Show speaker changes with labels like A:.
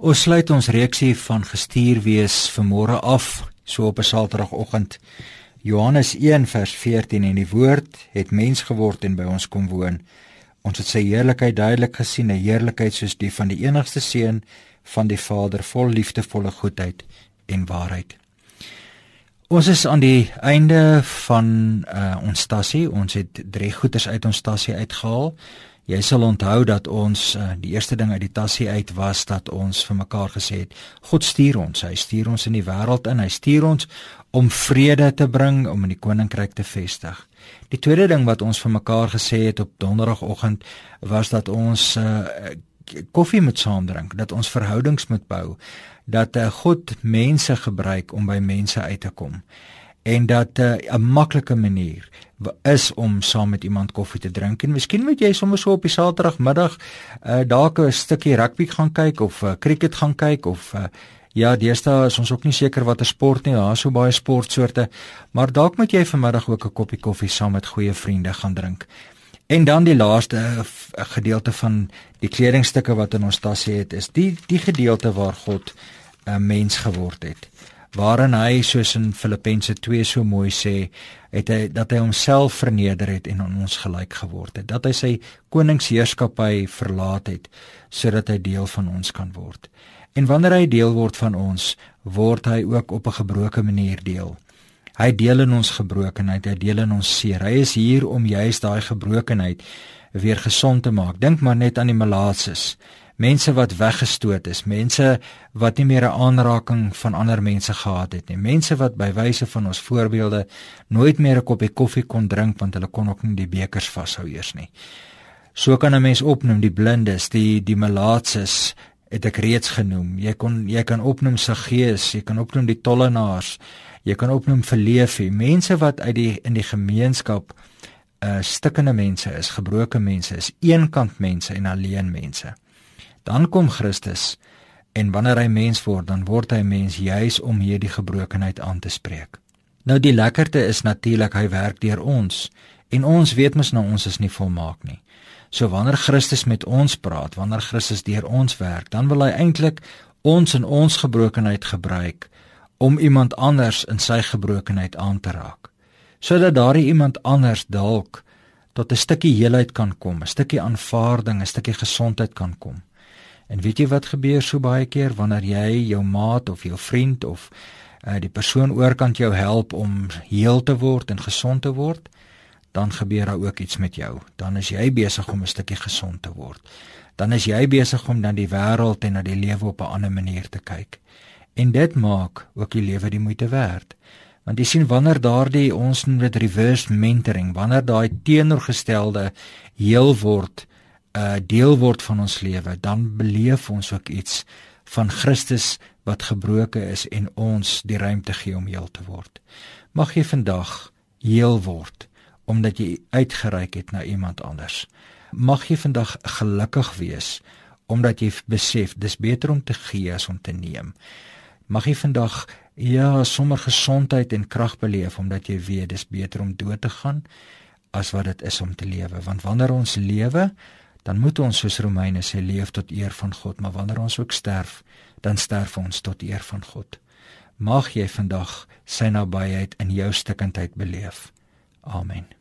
A: Ons sluit ons reeksie van gestuur wees vanmôre af, so op 'n Saterdagoggend. Johannes 1 vers 14 en die woord het mens geword en by ons kom woon. Ons het sy heerlikheid duidelik gesien, 'n heerlikheid soos die van die enigste seun van die Vader, vol liefdevolle goedheid en waarheid. Ons is aan die einde van uh, ons tassie. Ons het drie goeders uit ons tassie uitgehaal. Jy sal onthou dat ons uh, die eerste ding uit die tassie uit was dat ons vir mekaar gesê het God stuur ons, hy stuur ons in die wêreld in, hy stuur ons om vrede te bring, om in die koninkryk te vestig. Die tweede ding wat ons vir mekaar gesê het op donderdagoggend was dat ons uh, koffie moet saam drink, dat ons verhoudings moet bou, dat uh, God mense gebruik om by mense uit te kom en dat 'n uh, maklike manier is om saam met iemand koffie te drink en miskien moet jy sommer so op die Saterdagmiddag uh, dalk 'n stukkie rugby gaan kyk of uh, cricket gaan kyk of uh, ja, deesdae is ons ook nie seker watter sport nie, daar is so baie sportsoorte, maar dalk moet jy vanmiddag ook 'n koppie koffie saam met goeie vriende gaan drink. En dan die laaste gedeelte van die kledingstukke wat in ons tasse het, is die die gedeelte waar God 'n mens geword het waarin hy soos in Filippense 2 so mooi sê, het hy dat hy homself verneder het en aan ons gelyk geword het, dat hy sy koningsheerskappy verlaat het sodat hy deel van ons kan word. En wanneer hy deel word van ons, word hy ook op 'n gebroke manier deel. Hy deel in ons gebrokenheid, hy deel in ons seer. Hy is hier om juis daai gebrokenheid weer gesond te maak. Dink maar net aan die malaatses mense wat weggestoot is, mense wat nie meer 'n aanraking van ander mense gehad het nie, mense wat by wyse van ons voorbeelde nooit meer 'n koppie koffie kon drink want hulle kon ook nie die bekers vashou eers nie. So kan 'n mens opnoem die blindes, die die malaatses het ek reeds genoem. Jy kon jy kan opnoem se gees, jy kan opnoem die tollenaars, jy kan opnoem verleefie, mense wat uit die in die gemeenskap uh, stikkende mense is, gebroke mense is, eenkant mense en alleen mense. Dan kom Christus en wanneer hy mens word, dan word hy mens juis om hierdie gebrokenheid aan te spreek. Nou die lekkerte is natuurlik hy werk deur ons en ons weet mos nou ons is nie volmaak nie. So wanneer Christus met ons praat, wanneer Christus deur ons werk, dan wil hy eintlik ons in ons gebrokenheid gebruik om iemand anders in sy gebrokenheid aan te raak. Sodat daardie iemand anders dalk tot 'n stukkie heelheid kan kom, 'n stukkie aanvaarding, 'n stukkie gesondheid kan kom. En weet jy wat gebeur so baie keer wanneer jy jou maat of jou vriend of uh, die persoon oorkant jou help om heel te word en gesond te word, dan gebeur daar ook iets met jou. Dan is jy besig om 'n stukkie gesond te word. Dan is jy besig om na die wêreld en na die lewe op 'n ander manier te kyk. En dit maak ook die lewe die moeite werd. Want jy sien wanneer daardie ons noem dit reverse mentoring, wanneer daai teenoorgestelde heel word, uh, deel word van ons lewe, dan beleef ons ook iets van Christus wat gebroken is en ons die ruimte gee om heel te word. Mag jy vandag heel word omdat jy uitgereik het na iemand anders. Mag jy vandag gelukkig wees omdat jy besef dis beter om te gee as om te neem. Mag jy vandag ja sommer gesondheid en krag beleef omdat jy weet dis beter om dood te gaan as wat dit is om te lewe want wanneer ons lewe dan moet ons soos Romeine sê leef tot eer van God, maar wanneer ons ook sterf, dan sterf ons tot eer van God. Mag jy vandag sy nabyheid in jou stikkindheid beleef. Amen.